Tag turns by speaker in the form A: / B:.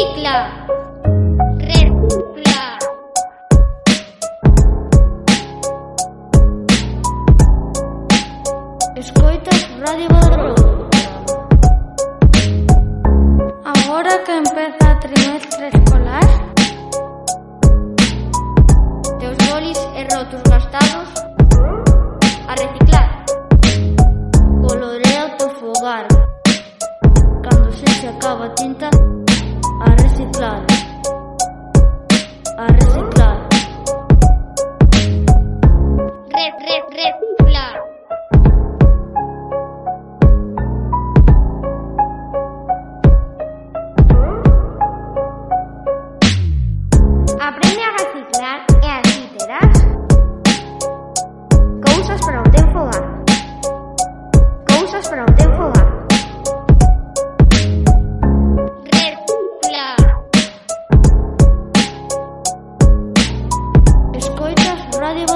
A: Recicla. Recicla.
B: Escoitas Radio Badrón. Agora que empeza a trimestre escolar,
A: teus bolis e rotos gastados a reciclar.
B: Colorea o teu fogar. Cando se acaba a tinta, reciclar. A reciclar.
A: Re, re, reciclar.
C: Aprende a reciclar y así te das. Cosas para escoitas Radio